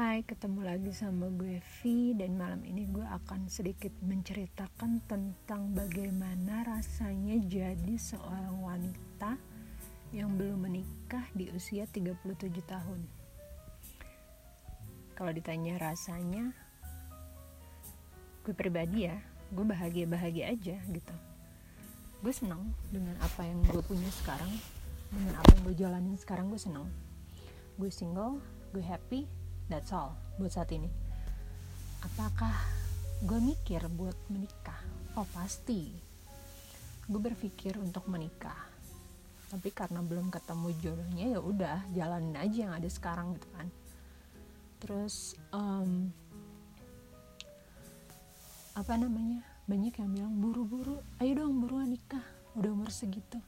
Hai, ketemu lagi sama gue V dan malam ini gue akan sedikit menceritakan tentang bagaimana rasanya jadi seorang wanita yang belum menikah di usia 37 tahun. Kalau ditanya rasanya, gue pribadi ya, gue bahagia-bahagia aja gitu. Gue senang dengan apa yang gue punya sekarang, dengan apa yang gue jalanin sekarang gue senang. Gue single, gue happy, That's all buat saat ini. Apakah gue mikir buat menikah? Oh pasti. Gue berpikir untuk menikah. Tapi karena belum ketemu jodohnya ya udah jalanin aja yang ada sekarang gitu kan. Terus um, apa namanya? Banyak yang bilang buru-buru, ayo dong buruan nikah, udah umur segitu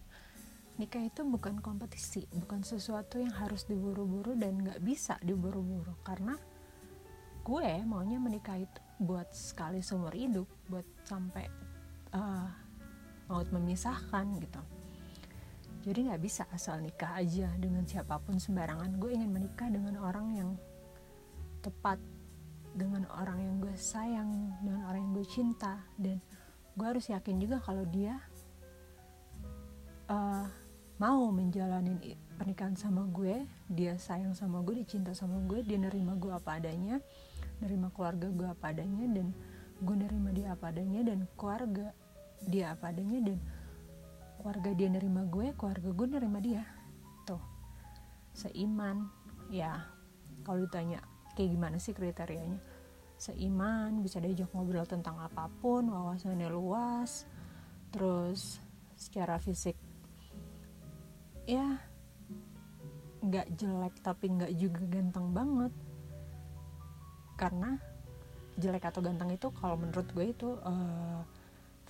nikah itu bukan kompetisi bukan sesuatu yang harus diburu-buru dan nggak bisa diburu-buru. Karena gue maunya menikah itu buat sekali seumur hidup buat sampai uh, maut memisahkan gitu. Jadi nggak bisa asal nikah aja dengan siapa pun sembarangan. Gue ingin menikah dengan orang yang tepat dengan orang yang gue sayang dengan orang yang gue cinta. Dan gue harus yakin juga kalau dia mau menjalani pernikahan sama gue dia sayang sama gue dicinta sama gue dia nerima gue apa adanya nerima keluarga gue apa adanya dan gue nerima dia apa adanya dan keluarga dia apa adanya dan keluarga dia nerima gue keluarga gue nerima dia. Tuh seiman. Ya kalau ditanya kayak gimana sih kriterianya? Seiman bisa diajak ngobrol tentang apa pun wawasannya luas terus secara fisik ya nggak jelek tapi nggak juga ganteng banget. Karena jelek atau ganteng itu kalau menurut gue itu uh,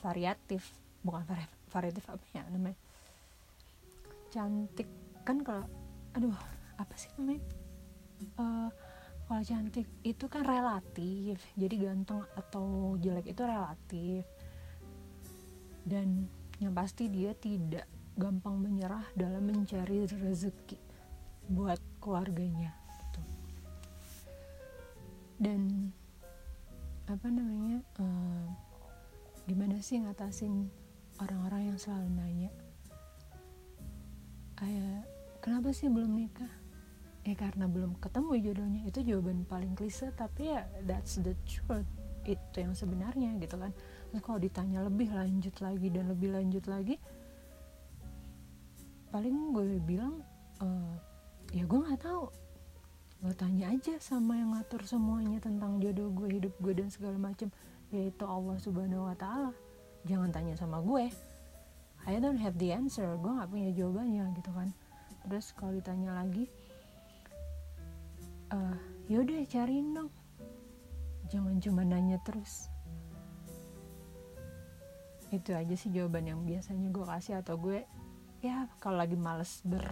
variatif. Bukan vari variatif apa ya namanya? Cantik. Kan kalau aduh apa sih namanya? Uh, kalau cantik itu kan relatif. Jadi ganteng atau jelek itu relatif. Dan yang pasti dia tidak gampang menyerah dalam mencari rezeki buat keluarganya gitu. dan apa namanya uh, gimana sih ngatasin orang-orang yang selalu nanya? Kayak kenapa sih belum nikah? Ya karena belum ketemu jodohnya. Itu jawaban paling klise tapi ya that's the truth. Itu yang sebenarnya gitu kan. Terus kalau ditanya lebih lanjut lagi dan lebih lanjut lagi paling gue bilang e, ya gue nggak tahu. Lo tanya aja sama yang ngatur semuanya tentang jodoh gue hidup gue dan segala macem. Yaitu Allah subhanahu wa taala. Jangan tanya sama gue. I don't have the answer. Gue nggak punya jawabannya gitu kan. Terus kalau ditanya lagi uh, yaudah cariin dong. Jangan cuma nanya terus. Itu aja sih jawaban yang biasanya gue kasih atau gue ya kalau lagi males ber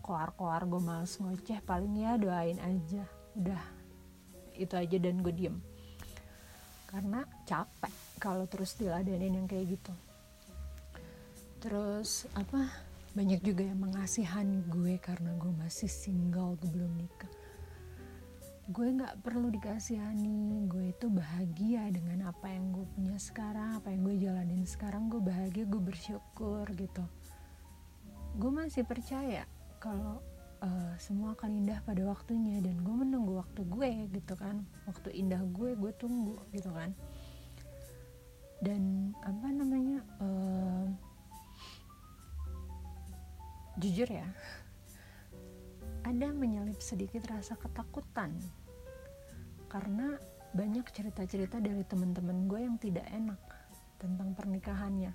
koar-koar gue males ngoceh paling ya doain aja. Udah itu aja dan gue diem. Karena capek kalau terus diladenin yang kayak gitu. Terus apa banyak juga yang mengasihani gue karena gue masih single gue belum nikah gue nggak perlu dikasihani. Gue itu bahagia dengan apa yang gue punya sekarang apa yang gue jalanin sekarang. Gue bahagia gue bersyukur gitu. Gue masih percaya kalau uh, semua akan indah pada waktunya dan gue menunggu waktu gue gitu kan. Waktu indah gue gue tunggu gitu kan. Dan apa namanya uh, jujur ya ada menyelip sedikit rasa ketakutan karena banyak cerita-cerita dari teman-teman gue yang tidak enak tentang pernikahannya.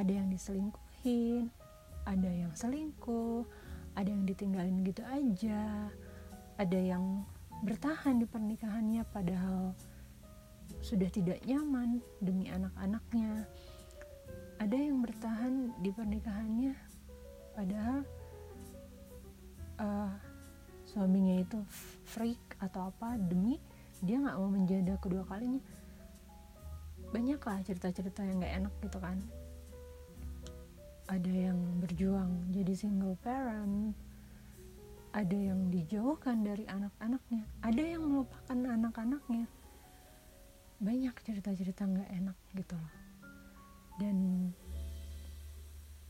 Ada yang diselingkuhin, ada yang selingkuh, ada yang ditinggalin gitu aja, ada yang bertahan di pernikahannya padahal sudah tidak nyaman demi anak-anaknya. Ada yang bertahan di pernikahannya padahal uh, suaminya itu freak atau apa demi dia nggak mau menjadi kedua kalinya. Banyak lah cerita-cerita yang nggak enak gitu kan. Ada yang berjuang jadi single parent ada yang dijauhkan dari anak-anaknya ada yang melupakan anak-anaknya. Banyak cerita-cerita nggak enak gitu loh. Dan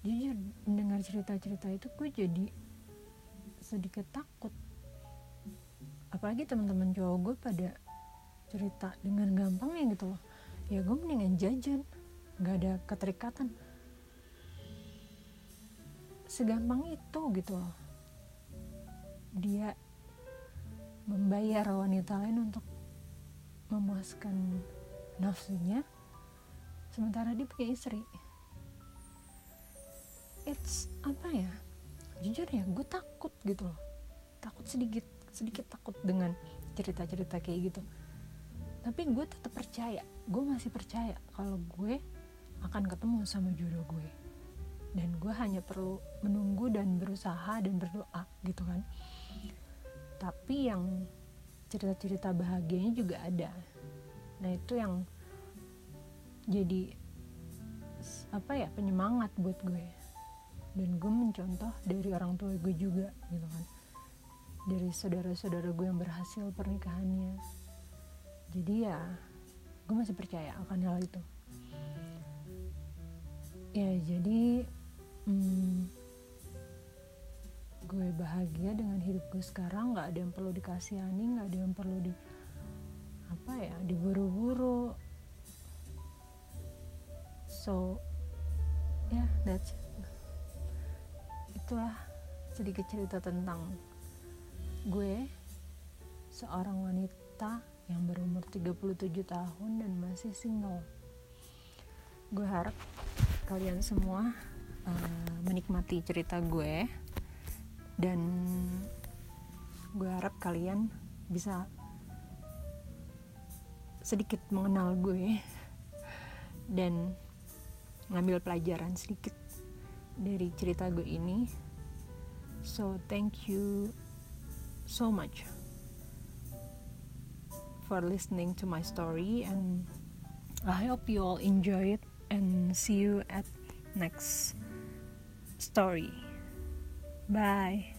jujur mendengar cerita-cerita itu gue jadi sedikit takut. Apalagi teman-teman cowok gue pada cerita dengan gampangnya gitu loh. Ya gue mendingan jajan nggak ada keterikatan. Segampang itu gitu loh. Dia membayar wanita lain untuk memuaskan nafsunya sementara dia punya istri. It's apa ya jujur ya gue takut gitu loh. Takut sedikit sedikit takut dengan cerita-cerita kayak gitu. Tapi gue tetap percaya gue masih percaya kalau gue akan ketemu sama jodoh gue. Dan gue hanya perlu menunggu dan berusaha dan berdoa gitu kan. Tapi yang cerita-cerita bahagianya juga ada. Nah itu yang jadi apa ya penyemangat buat gue dan gue mencontoh dari orang tua gue juga gitu kan. Dari saudara-saudara gue yang berhasil pernikahannya. Jadi ya gue masih percaya akan hal itu. Ya jadi hmm, gue bahagia dengan hidup gue sekarang. Nggak ada yang perlu dikasihani nggak ada yang perlu di apa ya diburu-buru. So ya yeah, that's it itulah sedikit cerita tentang gue seorang wanita yang berumur 37 tahun dan masih single. Gue harap kalian semua uh, menikmati cerita gue dan gue harap kalian bisa sedikit mengenal gue dan ngambil pelajaran sedikit dari cerita gue ini so thank you so much for listening to my story and I hope you all enjoy it and see you at next story. Bye